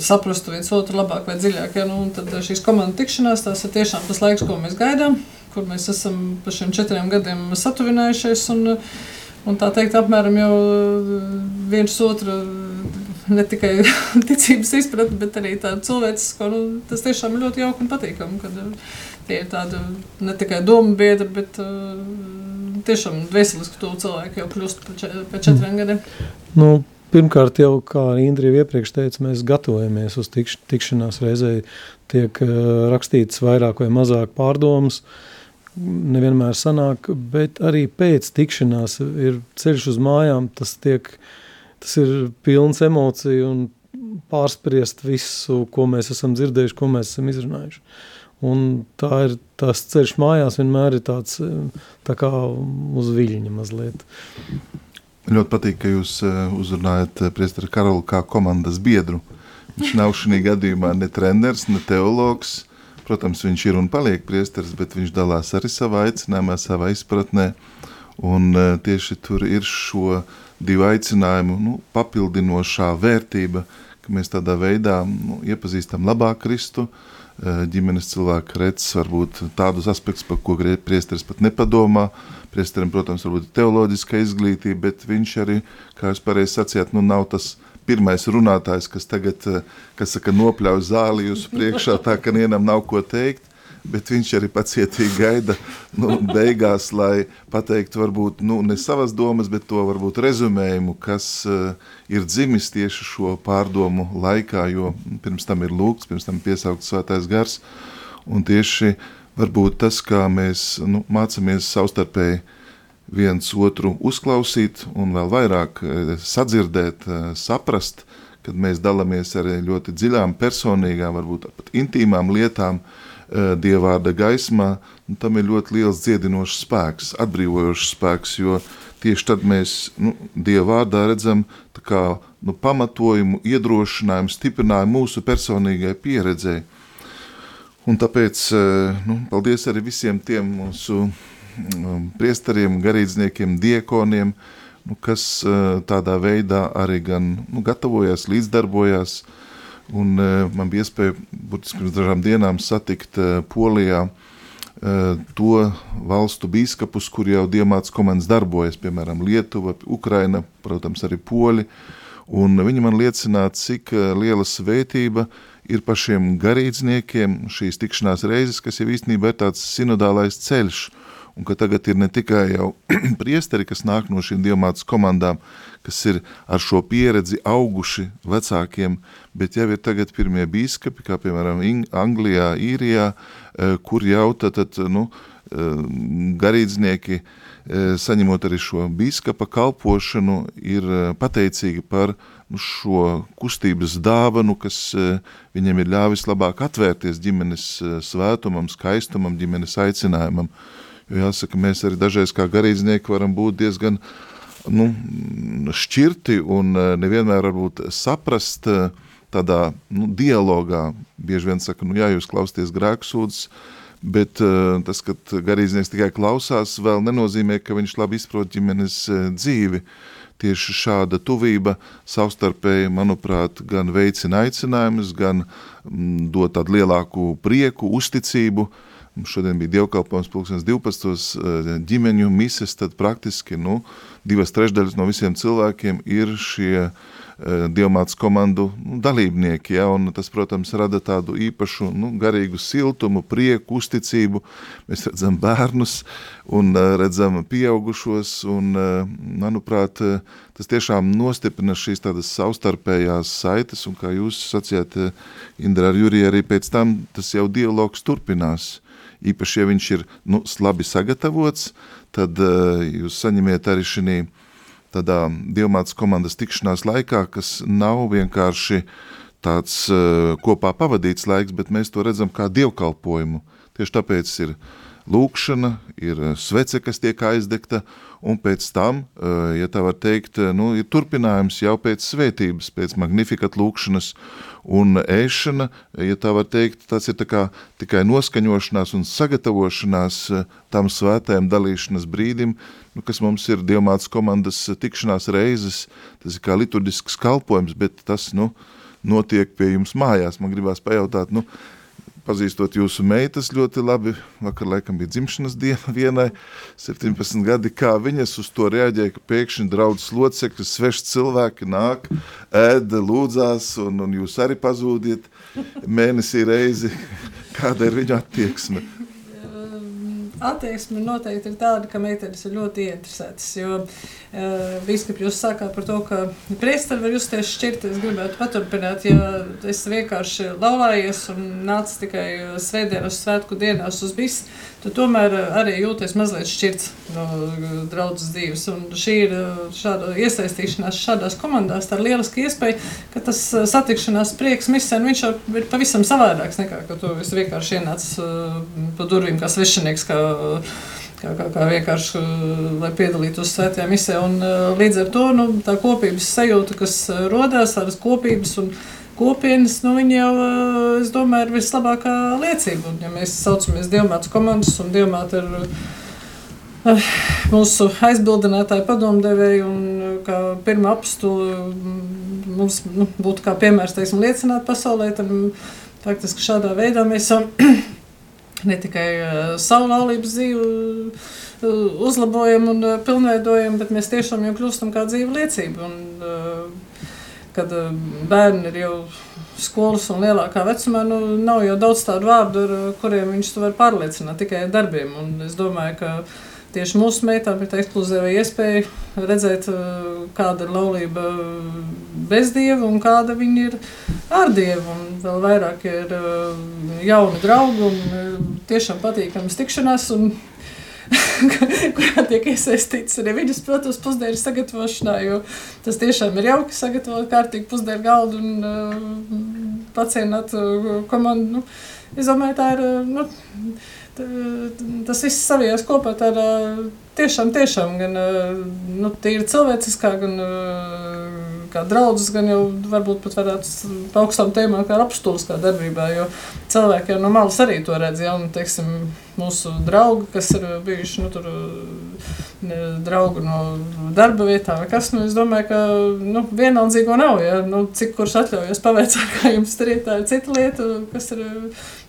saprastu viens otru labāk vai dziļāk. Ja? Nu, tad šīs komandas tikšanās, tās ir tiešām tas laiks, ko mēs gaidām kur mēs esam par šiem četriem gadiem satuvinājušies. Un, un tā teikt, apmēram jau viens otru ne tikai ticības izpratni, bet arī tādu cilvēcisku. Nu, tas tiešām ir ļoti jauki un patīkami, kad tie ir tādi ne tikai domu biedri, bet uh, tiešām veseliski tuvu cilvēki jau kļūst pēc četriem gadiem. Nu, Pirmkārt, jau kā Indrija iepriekš teica, mēs gatavojamies uz tikš, tikšanās reizē. Tiek uh, rakstīts vairāk vai mazāk pārdomas, uh, nevienmēr sanāk, bet arī pēc tikšanās ir ceļš uz mājām, tas tiek, tas ir pilns emociju un pārspriest visu, ko mēs esam dzirdējuši, ko mēs esam izrunājuši. Un tā ir tās ceļš mājās vienmēr ir tāds tā kā uz viļņa mazliet. Ļoti patīk, ka jūs eh, uzrunājat eh, priestara Karolu kā komandas biedru. Viņš nav šī gadījumā ne treneris, ne teologs, Protams, viņš ir un paliek priesteris, bet viņš dalās arī savā aicinājumā, savā izpratnē. Un tieši tur ir šo divu aicinājumu nu, papildinošā vērtība, ka mēs tādā veidā nu, iepazīstam labāk Kristu, ģimenes cilvēku redz varbūt tādus aspektus, par ko priesteris pat nepadomā. Priesterim, protams, varbūt teoloģiska izglītība, bet viņš arī, kā jūs pareizi sacījāt, nu nav tas pirmais runātājs, kas tagad, kas saka, nopļauj zāli jūsu priekšā tā, ka vienam nav ko teikt bet viņš arī pacietīgi gaida nu, beigās, lai pateiktu varbūt nu, ne savas domas, bet to varbūt rezumējumu, kas uh, ir dzimis tieši šo pārdomu laikā, jo pirms tam ir lūgts, pirms tam piesaukts svētais gars, un tieši varbūt tas, kā mēs nu, mācamies savstarpēji viens otru uzklausīt un vēl vairāk uh, sadzirdēt, uh, saprast, kad mēs dalāmies ar ļoti dziļām, personīgām, varbūt pat intīmām lietām, Eh, dievvvārda gaismā, nu, tam ir ļoti liels dziedinošs spēks, atbrīvojošs spēks, jo tieši tad mēs nu, dievvvārdā redzam kā, nu, pamatojumu, iedrošinājumu, stiprinājumu mūsu personīgai pieredzei. Un tāpēc eh, nu, paldies arī visiem tiem mūsu mm, priestariem, garīdzniekiem, diekoniem, nu, kas eh, tādā veidā arī gan nu, gatavojās, līdzdarbojās, uh, Un, uh, man bija iespēja burtiski pirms dažām dienām satikt uh, Polijā uh, to valstu bīskapus, kur jau diamāts komandas darbojas, piemēram, Lietuva, Ukraina, protams, arī Poļi. Un viņi man liecināja, cik uh, liela svētība ir pašiem garīdzniekiem šīs tikšanās reizes, kas jau īstenībā ir tāds sinodālais ceļš, un ka tagad ir ne tikai jau priesteri, kas nāk no šīm diamātas komandām, kas ir ar šo pieredzi auguši vecākiem, bet jau ir tagad pirmie bīskapi, kā piemēram Anglijā, Īrijā, eh, kur jau tad, nu, eh, garīdznieki, eh, saņemot arī šo bīskapa kalpošanu, ir pateicīgi par nu, šo kustības dāvanu, kas viņiem ir ļāvis labāk atvērties ģimenes svētumam, skaistumam, ģimenes aicinājumam. Jo jāsaka, mēs arī dažreiz kā garīdznieki varam būt diezgan nu, šķirti un eh, nevienmēr varbūt saprast eh, tādā nu, dialogā. Bieži vien saka, nu jā, jūs klausties grēksūdzes, bet uh, tas, ka garīdznieks tikai klausās, vēl nenozīmē, ka viņš labi izprot ģimenes dzīvi. Tieši šāda tuvība savstarpēji, manuprāt, gan veicina aicinājumus, gan mm, dod tādu lielāku prieku, uzticību, uh, Mums šodien bija dievkalpojums pulkstens 12. Eh, ģimeņu mises, tad praktiski nu, divas trešdaļas no visiem cilvēkiem ir šie uh, dievmātas komandu nu, dalībnieki, ja, un tas, protams, rada tādu īpašu nu, garīgu siltumu, prieku, uzticību. Mēs redzam bērnus un uh, redzam pieaugušos, un, manuprāt, tas tiešām nostiprina šīs tādas savstarpējās saites, un kā jūs sacījāt, Indra ar Juriju, arī pēc tam tas jau dialogs turpinās īpaši, ja viņš ir nu, labi sagatavots, tad uh, jūs saņemiet arī šī tādā dievmātas komandas tikšanās laikā, kas nav vienkārši tāds uh, kopā pavadīts laiks, bet mēs to redzam kā dievkalpojumu. Tieši tāpēc ir lūkšana, ir svece, kas tiek aizdegta, un pēc tam, ja tā var teikt, nu, ir turpinājums jau pēc svētības, pēc magnifikat lūkšanas, un ēšana, ja tā var teikt, tas ir tā kā tikai noskaņošanās un sagatavošanās tam svētēm dalīšanas brīdim, nu, kas mums ir Dievmātas komandas tikšanās reizes, tas ir kā liturgisks kalpojums, bet tas, nu, notiek pie jums mājās. Man gribās pajautāt, nu, pazīstot jūsu meitas ļoti labi, vakar laikam bija dzimšanas diena vienai, 17 gadi, kā viņas uz to reaģēja, ka pēkšņi draudzes locekļi, sveši cilvēki nāk, ēda, lūdzās, un, un jūs arī pazūdiet mēnesī reizi, kāda ir viņu attieksme attieksme noteikti ir tāda, ka meitenes ir ļoti interesētas. Jo uh, biskupi jūs sākāt par to, ka priesteri var justies šķirt. Es gribētu paturpināt, ja es vienkārši laulājies un nāc tikai svētdienas svētku dienās uz bisu, tad tomēr arī jūties mazliet šķirts no draudzes dzīves. Un šī ir šāda iesaistīšanās šādās komandās, tā ir lieliska iespēja, ka tas satikšanās prieks misēn, viņš ir pavisam savādāks nekā, ka tu vienkārši ienāc pa durvīm kā svešinieks, kā kā, kā, kā vienkārši, lai piedalītos svētajā misē. Un, līdz ar to nu, tā kopības sajūta, kas rodās ar kopības un kopienas, nu, viņi jau, es domāju, ir vislabākā liecība. Un, ja mēs saucamies Dievmātas komandas un Dievmāta ir mūsu aizbildinātāja padomdevēja un kā pirmā apstula mums nu, būtu kā piemērs, teiksim, liecināt pasaulē, tad faktiski šādā veidā mēs ne tikai savu laulības dzīvi uzlabojam un pilnveidojam, bet mēs tiešām jau kļūstam kā dzīva liecība. Un, kad bērni ir jau skolas un lielākā vecumā, nu, nav jau daudz tādu vārdu, ar kuriem viņš to var pārliecināt, tikai ar darbiem. Un es domāju, ka tieši mūsu meitām ir tā ekskluzīva iespēja redzēt, kāda ir laulība bez dieva un kāda viņa ir ar dievu. Un vēl vairāk ir jauni draugi un tiešām patīkamas tikšanās. Kurā tiek iesaistīts arī viņas, protams, pusdienas sagatavošanā, jo tas tiešām ir jauki sagatavot kārtīgi pusdienu galdu un uh, pacienāt uh, komandu. Nu, es domāju, tā ir, uh, nu, tas viss savijās kopā tādā tiešām, tiešām gan nu, tīri cilvēciskā, gan kā draudzes, gan jau varbūt pat varētu pa augstām tēmām kā apstulskā darbībā, jo cilvēki jau no malas arī to redz, ja, un, teiksim, mūsu draugi, kas ir bijuši, nu, tur, draugu no darba vietām, vai kas, nu, es domāju, ka, nu, vienaldzīgo nav, ja, nu, cik kurš atļaujas paveicāt, kā jums tur ir, tā cita lieta, kas ir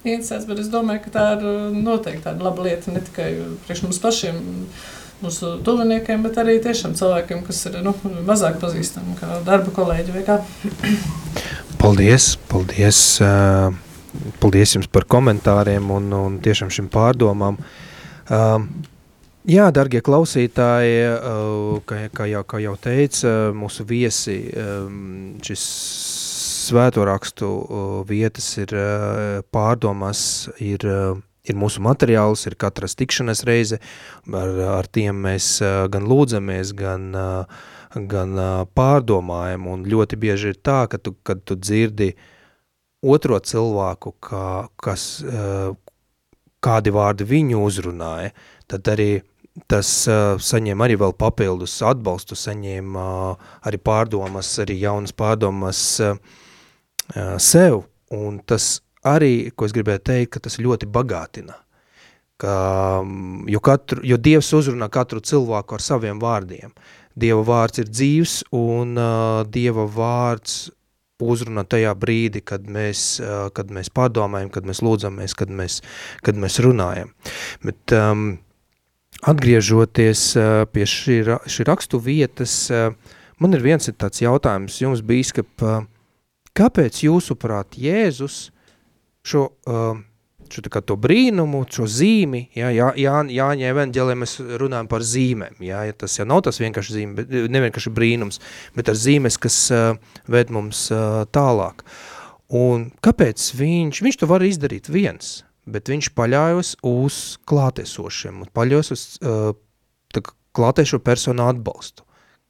interesēts, bet es domāju, ka tā ir noteikti tāda laba lieta, ne tikai priekš mums pašiem, mūsu tuviniekiem, bet arī tiešām cilvēkiem, kas ir nu, mazāk pazīstami, kā darba kolēģi vai kā. Paldies, paldies, paldies jums par komentāriem un, un tiešām šim pārdomām. Jā, darbie klausītāji, kā, kā, jau, kā jau teica mūsu viesi, šis svēto rakstu vietas ir pārdomās, ir ir mūsu materiāls, ir katras tikšanas reize, ar, ar tiem mēs gan lūdzamies, gan, gan pārdomājam, un ļoti bieži ir tā, ka tu, kad tu dzirdi otro cilvēku, kā, kas, kādi vārdi viņu uzrunāja, tad arī tas saņem arī vēl papildus atbalstu, saņem arī pārdomas, arī jaunas pārdomas sev, un tas arī, ko es gribēju teikt, ka tas ļoti bagātina. Ka, mm, jo, katru, jo Dievs uzrunā katru cilvēku ar saviem vārdiem. Dieva vārds ir dzīvs un uh, Dieva vārds uzrunā tajā brīdi, kad mēs, uh, kad mēs pārdomājam, kad mēs lūdzamies, kad mēs, kad mēs runājam. Bet um, atgriežoties uh, pie šī, šī rakstu vietas, uh, man ir viens ir tāds jautājums jums, bīskap, uh, kāpēc jūsuprāt Jēzus šo, uh, šo tā kā to brīnumu, šo zīmi, jā, jā, jā, Jāņa evanģēlē mēs runājam par zīmēm, jā, ja tas jau nav tas vienkārši zīme, bet nevienkārši brīnums, bet ar zīmes, kas uh, ved mums uh, tālāk. Un kāpēc viņš, viņš to var izdarīt viens, bet viņš paļaujas uz klātesošiem, paļaujas uz uh, klātešo personu atbalstu.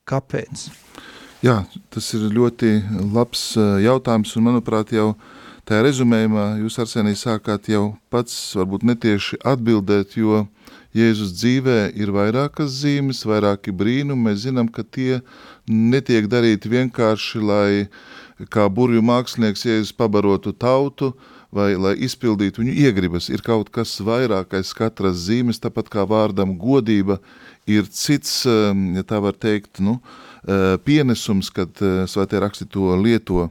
Kāpēc? Jā, tas ir ļoti labs jautājums, un manuprāt jau uh, Tā rezumējumā jūs Arsenī sākāt jau pats varbūt netieši atbildēt, jo Jēzus dzīvē ir vairākas zīmes, vairāki brīnumi. Mēs zinām, ka tie netiek darīti vienkārši, lai kā burju mākslinieks Jēzus pabarotu tautu, vai lai izpildītu viņu iegribas. Ir kaut kas vairākais katras zīmes, tāpat kā vārdam godība ir cits, um, ja tā var teikt, nu, uh, pienesums, kad uh, svētie raksti to lieto.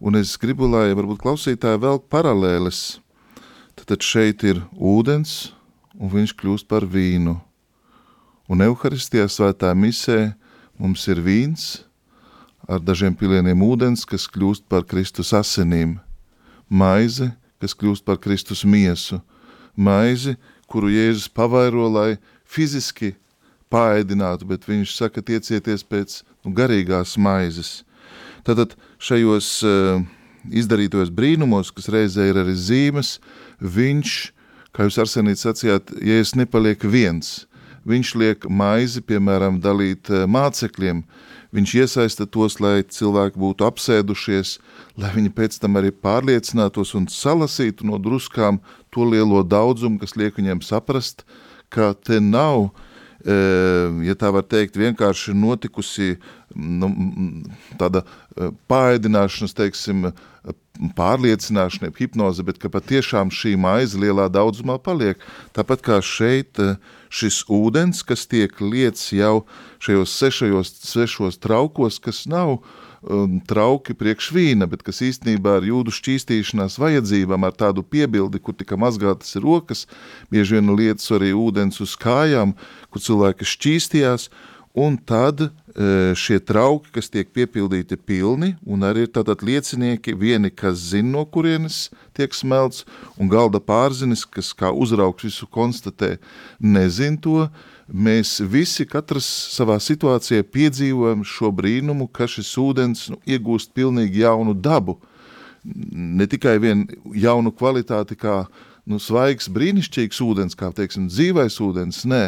Un es gribu, lai varbūt klausītāji vēl paralēles. Tad šeit ir ūdens, un viņš kļūst par vīnu. Un Euharistijā svētā misē mums ir vīns ar dažiem pilieniem ūdens, kas kļūst par Kristus asinīm, maize, kas kļūst par Kristus miesu, maizi, kuru Jēzus pavairo, lai fiziski pāēdinātu, bet viņš saka, tiecieties pēc garīgās maizes. Tātad šajos uh, izdarītos brīnumos, kas reizē ir arī zīmes, viņš, kā jūs arsenīt sacījāt, ja es nepaliek viens, viņš liek maizi, piemēram, dalīt uh, mācekļiem, viņš iesaista tos, lai cilvēki būtu apsēdušies, lai viņi pēc tam arī pārliecinātos un salasītu no druskām to lielo daudzumu, kas liek viņiem saprast, ka te nav uh, ja tā var teikt, vienkārši notikusi nu, tāda pārēdināšanas, teiksim, pārliecināšana, hipnoze, bet ka patiešām šī maize lielā daudzumā paliek. Tāpat kā šeit uh, šis ūdens, kas tiek lietas jau šajos sešajos, sešos traukos, kas nav um, trauki priekš vīna, bet kas īstenībā ar jūdu šķīstīšanās vajadzībām, ar tādu piebildi, kur tika mazgātas rokas, bieži vien lietas arī ūdens uz kājām, kur cilvēki šķīstījās, un tad e, šie trauki, kas tiek piepildīti pilni, un arī ir tātad liecinieki, vieni, kas zina, no kurienes tiek smelts, un galda pārzinis, kas kā uzraugs visu konstatē, nezin to, mēs visi katrs savā situācijā piedzīvojam šo brīnumu, ka šis ūdens nu, iegūst pilnīgi jaunu dabu, ne tikai vien jaunu kvalitāti kā nu, svaigs, brīnišķīgs ūdens, kā teiksim, dzīvais ūdens, nē,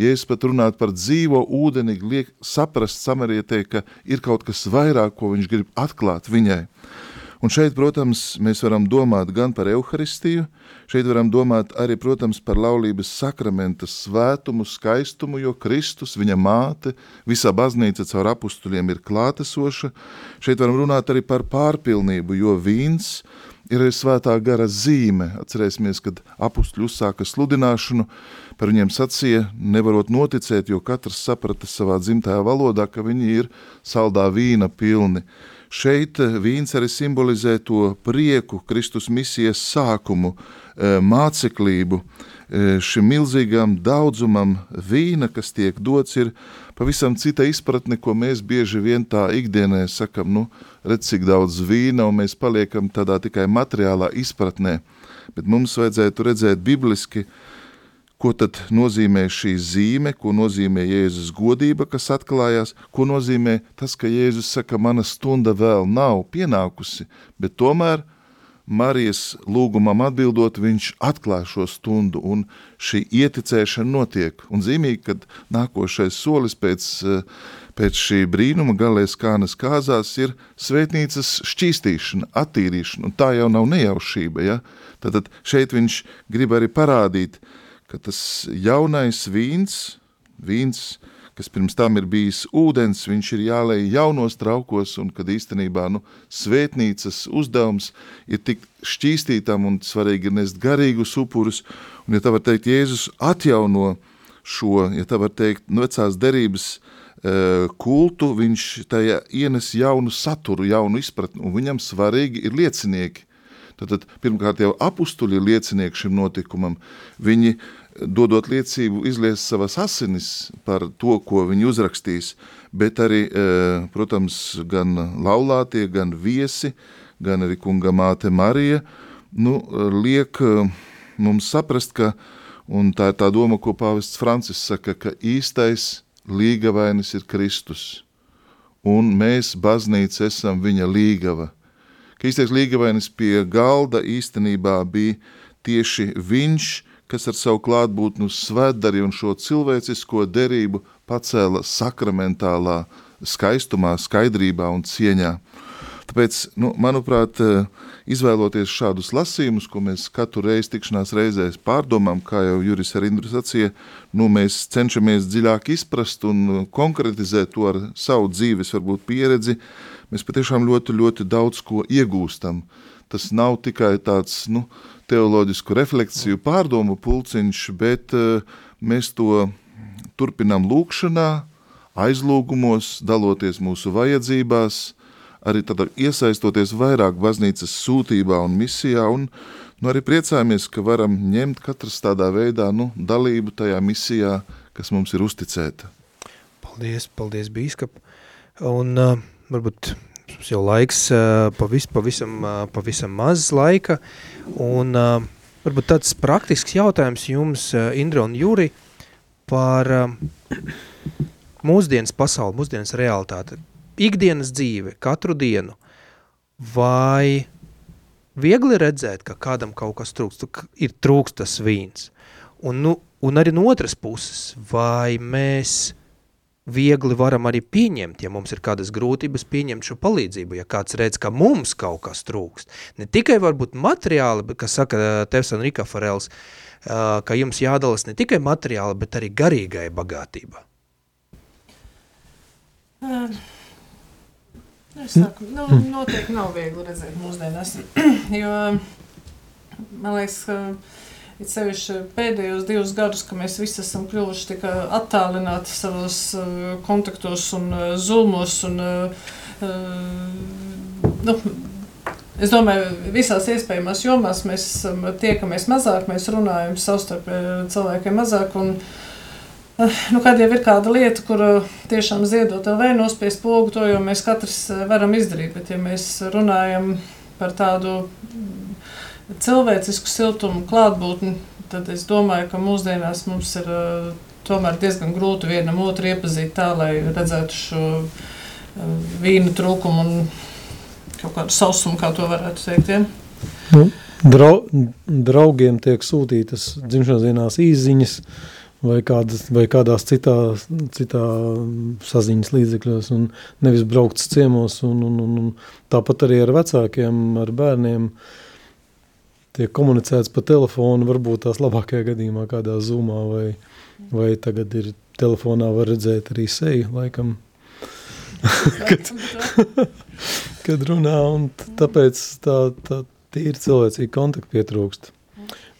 ja es pat runātu par dzīvo ūdeni, liek saprast samarietē, ka ir kaut kas vairāk, ko viņš grib atklāt viņai. Un šeit, protams, mēs varam domāt gan par Euharistiju, šeit varam domāt arī, protams, par laulības sakramenta svētumu, skaistumu, jo Kristus, viņa māte, visā baznīca caur apustuļiem ir klātesoša. Šeit varam runāt arī par pārpilnību, jo vīns ir arī svētā gara zīme. Atcerēsimies, kad apustuļi uzsāka sludināšanu, par viņiem sacīja, nevarot noticēt, jo katrs saprata savā dzimtajā valodā, ka viņi ir saldā vīna pilni. Šeit vīns arī simbolizē to prieku, Kristus misijas sākumu, eh, māceklību, eh, šim milzīgam daudzumam vīna, kas tiek dots, ir pavisam cita izpratne, ko mēs bieži vien tā ikdienē sakam, nu, redz, cik daudz vīna, un mēs paliekam tādā tikai materiālā izpratnē. Bet mums vajadzētu redzēt bibliski, uh, Ko tad nozīmē šī zīme, ko nozīmē Jēzus godība, kas atklājās, ko nozīmē tas, ka Jēzus saka, mana stunda vēl nav pienākusi, bet tomēr Marijas lūgumam atbildot, viņš atklāja šo stundu un šī ieticēšana notiek. Un zīmīgi, kad nākošais solis pēc, pēc šī brīnuma galēs kānas kāzās ir svētnīcas šķīstīšana, attīrīšana, un tā jau nav nejaušība, ja? Tātad šeit viņš grib arī parādīt, ka tas jaunais vīns, vīns, kas pirms tam ir bijis ūdens, viņš ir jālej jaunos traukos, un kad īstenībā nu, svētnīcas uzdevums ir tik šķīstītam un svarīgi ir nest garīgus upurus, un, ja tā var teikt, Jēzus atjauno šo, ja tā var teikt, nu, vecās derības uh, kultu, viņš tajā ienes jaunu saturu, jaunu izpratni, un viņam svarīgi ir liecinieki. Tātad, pirmkārt jau apustuļi ir liecinieki šim notikumam, viņi uh, dodot liecību, izlies savas asinis par to, ko viņi uzrakstīs, bet arī, e, protams, gan laulātie, gan viesi, gan arī kunga māte Marija, nu, liek e, mums saprast, ka, un tā ir tā doma, ko pāvests Francis saka, ka īstais līgavainis ir Kristus, un mēs, baznīca, esam viņa līgava. Ka īstais līgavainis pie galda īstenībā bija tieši viņš, kas ar savu klātbūtnu svētdari un šo cilvēcisko derību pacēla sakramentālā skaistumā, skaidrībā un cieņā. Tāpēc, nu, manuprāt, izvēloties šādus lasījumus, ko mēs katru reizi tikšanās reizēs pārdomām, kā jau Juris ar Indru sacīja, nu, mēs cenšamies dziļāk izprast un konkretizēt to ar savu dzīves, varbūt pieredzi, mēs patiešām ļoti, ļoti daudz ko iegūstam. Tas nav tikai tāds, nu, teoloģisku refleksiju pārdomu pulciņš, bet eh, mēs to turpinām lūkšanā, aizlūgumos, daloties mūsu vajadzībās, arī tad iesaistoties vairāk baznīcas sūtībā un misijā, un nu, arī priecājamies, ka varam ņemt katrs tādā veidā nu, dalību tajā misijā, kas mums ir uzticēta. Paldies, paldies bīskap. Un uh, varbūt mums jau laiks pavis, pavisam, pavisam maz laika, un varbūt tāds praktisks jautājums jums, Indra un Juri, par mūsdienas pasauli, mūsdienas realitāti, ikdienas dzīve, katru dienu, vai viegli redzēt, ka kādam kaut kas trūkst, ir trūkst tas vīns, un, nu, un arī no otras puses, vai mēs viegli varam arī pieņemt, ja mums ir kādas grūtības, pieņemt šo palīdzību, ja kāds redz, ka mums kaut kas trūkst. Ne tikai varbūt materiāli, bet, kas saka Tevs un Rika Farels, ka jums jādalas ne tikai materiāli, bet arī garīgai bagātība. Es saku, nu, noteikti nav viegli redzēt mūsdienās, jo man liekas, ka it sevišķi pēdējos divus gadus, ka mēs visi esam kļuvuši tik attālināti savos kontaktos un zulmos un, nu, Es domāju, visās iespējamās jomās mēs tiekamies mazāk, mēs runājam savstarpēji cilvēkiem mazāk. Un, nu, kad jau ir kāda lieta, kur tiešām ziedot vai nospiest pogu, to jau mēs katrs varam izdarīt. Bet, ja mēs runājam par tādu cilvēcisku siltumu klātbūtni, tad es domāju, ka mūsdienās mums ir tomēr diezgan grūti vienam otru iepazīt tā, lai redzētu šo vīnu trūkumu un kaut kādu sausumu, kā to varētu teikt. Ja? Nu, drau, draugiem tiek sūtītas dzimšanas dienās īziņas vai, kādas, vai kādās citā, citā saziņas līdzekļos un nevis braukts ciemos un, un, un, un tāpat arī ar vecākiem, ar bērniem tiek komunicēts pa telefonu, varbūt tās labākajā gadījumā kādā zoomā vai, vai tagad ir telefonā var redzēt arī seju, laikam. kad, kad runā, un tāpēc tā, tā tīri cilvēcīgi kontakti pietrūkst.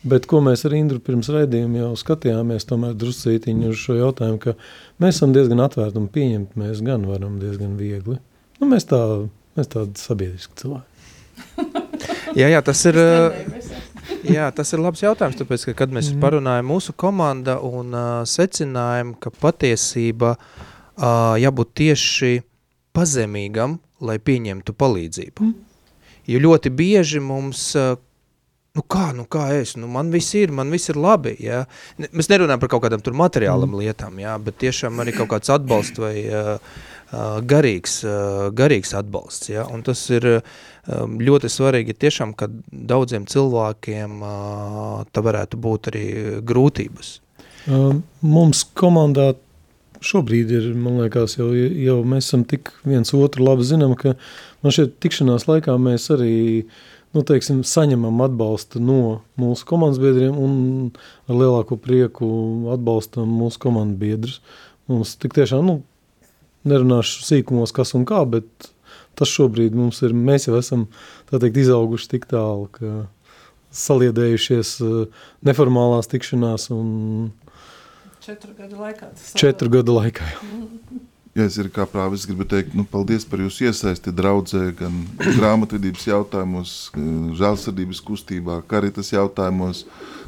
Bet ko mēs ar Indru pirms raidījuma jau skatījāmies, tomēr druscītiņu uz šo jautājumu, ka mēs esam diezgan atvērti un pieņemt, mēs gan varam diezgan viegli. Nu, mēs tā, mēs tādi sabiedriski cilvēki. jā, jā, tas ir... Jā, tas ir labs jautājums, tāpēc, ka, kad mēs mm. parunājam mūsu komanda un uh, secinājam, ka patiesība uh, jābūt tieši pazemīgam, lai pieņemtu palīdzību. Mm. Jo ļoti bieži mums, nu kā, nu kā es, nu man viss ir, man viss ir labi, jā. Mēs nerunājam par kaut kādām tur materiālam mm. lietām, jā, bet tiešām arī kaut kāds atbalsts vai uh, garīgs, garīgs atbalsts, jā. Un tas ir ļoti svarīgi tiešām, ka daudziem cilvēkiem tā varētu būt arī grūtības. Mums komandā šobrīd ir, man liekas, jau, jau mēs esam tik viens otru labi zinām, ka man šeit tikšanās laikā mēs arī, nu, teiksim, saņemam atbalstu no mūsu komandas biedriem un ar lielāko prieku atbalstam mūsu komandu biedrus. Mums tik tiešām, nu, nerunāšu sīkumos kas un kā, bet tas šobrīd mums ir, mēs jau esam, tā teikt, izauguši tik tālu, ka saliedējušies eh, neformālās tikšanās un Četru gadu laikā. Četru gadu laikā. Ja es ir kā prāvis, gribu teikt, nu, paldies par jūsu iesaisti draudzē, gan grāmatvedības jautājumos, žēlsirdības kustībā, karitas jautājumos,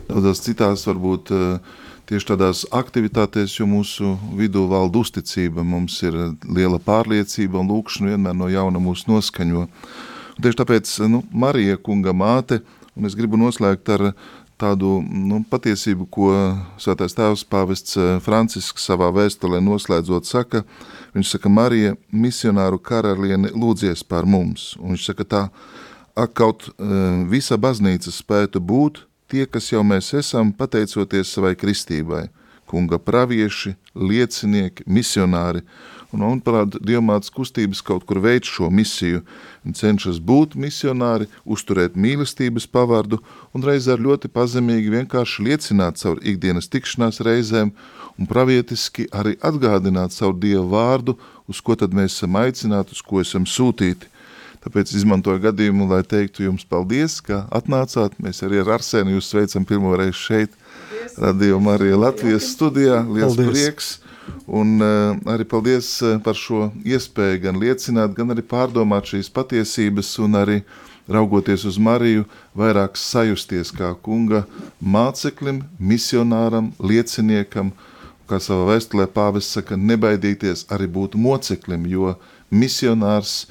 daudzās citās varbūt eh, tieši tādās aktivitātēs, jo mūsu vidū valda uzticība, mums ir liela pārliecība un lūkšana vienmēr no jauna mūs noskaņo. Un tieši tāpēc, nu, Marija kunga māte, un es gribu noslēgt ar tādu nu, patiesību, ko Svētais Tēvs Pāvests eh, Francisks savā vēstulē noslēdzot saka. Viņš saka, Marija, misionāru karaliene, lūdzies par mums. Un viņš saka tā, ak kaut eh, visa baznīca spētu būt tie, kas jau mēs esam, pateicoties savai kristībai, kunga pravieši, liecinieki, misionāri, un, manuprāt, dievmātas kustības kaut kur veids šo misiju, un cenšas būt misionāri, uzturēt mīlestības pavardu, un reizē ar ļoti pazemīgi vienkārši liecināt caur ikdienas tikšanās reizēm, un pravietiski arī atgādināt savu Dievu vārdu, uz ko tad mēs esam aicināti, uz ko esam sūtīti. Tāpēc izmantoju gadījumu, lai teiktu jums paldies, ka atnācāt. Mēs arī ar Arsēnu jūs sveicam pirmo reizi šeit, Radio Marija Latvijas studijā. Liels paldies. prieks! Un uh, arī paldies eh, par šo iespēju gan liecināt, gan arī pārdomāt šīs patiesības un arī raugoties uz Mariju, vairāk sajusties kā kunga māceklim, misionāram, lieciniekam, kā savā vēstulē pāvis saka, nebaidīties arī būt moceklim, jo misionārs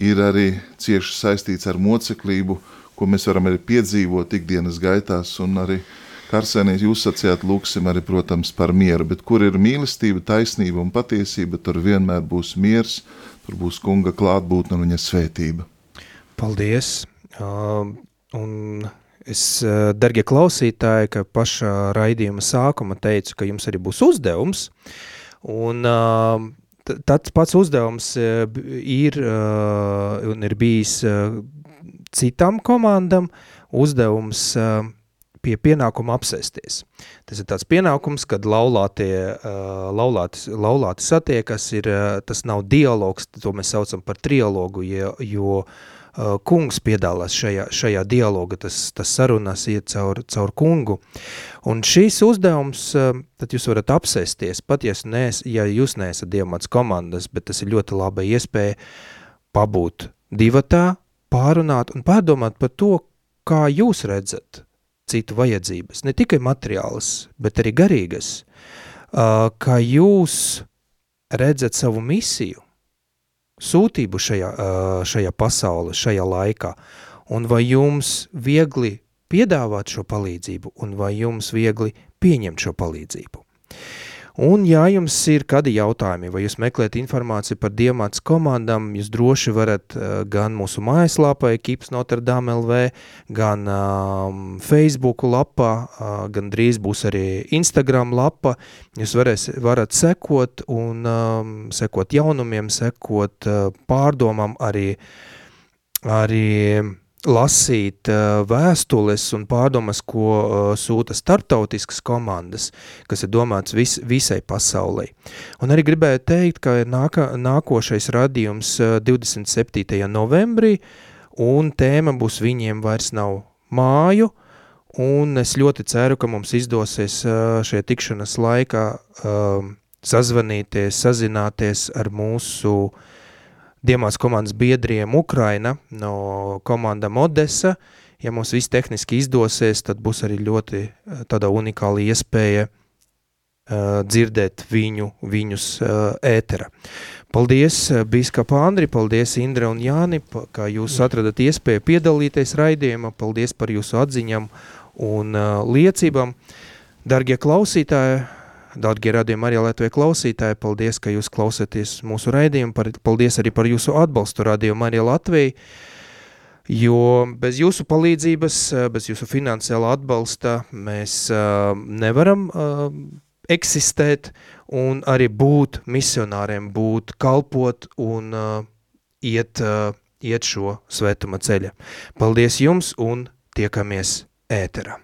ir arī cieši saistīts ar moceklību, ko mēs varam arī piedzīvot ikdienas gaitās arī Karsenīs jūs sacījāt, lūksim arī, protams, par mieru, bet kur ir mīlestība, taisnība un patiesība, tur vienmēr būs miers, tur būs kunga klātbūtne un viņa svētība. Paldies! Uh, un es, uh, dargie klausītāji, ka pašā raidījuma sākuma teicu, ka jums arī būs uzdevums, un uh, tāds pats uzdevums uh, ir uh, un ir bijis uh, citām komandām, uzdevums uh, pie pienākuma apsēsties. Tas ir tāds pienākums, kad laulātie, laulāti, laulāti satiekas, ir, tas nav dialogs, to mēs saucam par trialogu, jo, jo kungs piedalās šajā, šajā dialoga, tas, tas sarunās iet caur, caur kungu. Un šīs uzdevums, tad jūs varat apsēsties, pat ja, nes, ja jūs neesat dievmats komandas, bet tas ir ļoti laba iespēja pabūt divatā, pārunāt un pārdomāt par to, kā jūs redzat citu vajadzības, ne tikai materiālas, bet arī garīgas, kā jūs redzat savu misiju, sūtību šajā, šajā pasaulē, šajā laikā, un vai jums viegli piedāvāt šo palīdzību, un vai jums viegli pieņemt šo palīdzību. Un, ja jums ir kādi jautājumi, vai jūs meklējat informāciju par Diemāts komandām, jūs droši varat uh, gan mūsu mājaslapā, Kips Notre Dame LV, gan um, Facebook lapā, uh, gan drīz būs arī Instagram lapa. Jūs varēs, varat sekot un um, sekot jaunumiem, sekot uh, pārdomam arī, arī lasīt uh, vēstules un pārdomas, ko uh, sūta starptautiskas komandas, kas ir domāts vis, visai pasaulē. Un arī gribēju teikt, ka ir nāka, nākošais radījums uh, 27. novembrī, un tēma būs viņiem vairs nav māju, un es ļoti ceru, ka mums izdosies šajā tikšanas laikā sazvanīties, sazināties ar mūsu uh, Diemās komandas biedriem Ukraina no komandām Odessa. Ja mums viss tehniski izdosies, tad būs arī ļoti eh, tāda unikāla iespēja uh, dzirdēt viņu, viņus uh, ētera. Paldies, Bīskapa Andri, paldies Indra un Jāni, ka jūs atradat iespēju piedalīties raidījumā, paldies par jūsu atziņam un uh, liecībām. Dargie klausītāji, Dārgie radījumi arī Latvijas klausītāji, paldies, ka jūs klausāties mūsu raidījumu, paldies arī par jūsu atbalstu radījumu arī Latvijai, jo bez jūsu palīdzības, bez jūsu finansiāla atbalsta mēs uh, nevaram uh, eksistēt un arī būt misionāriem, būt kalpot un uh, iet, uh, iet šo svētuma ceļa. Paldies jums un tiekamies ēterā.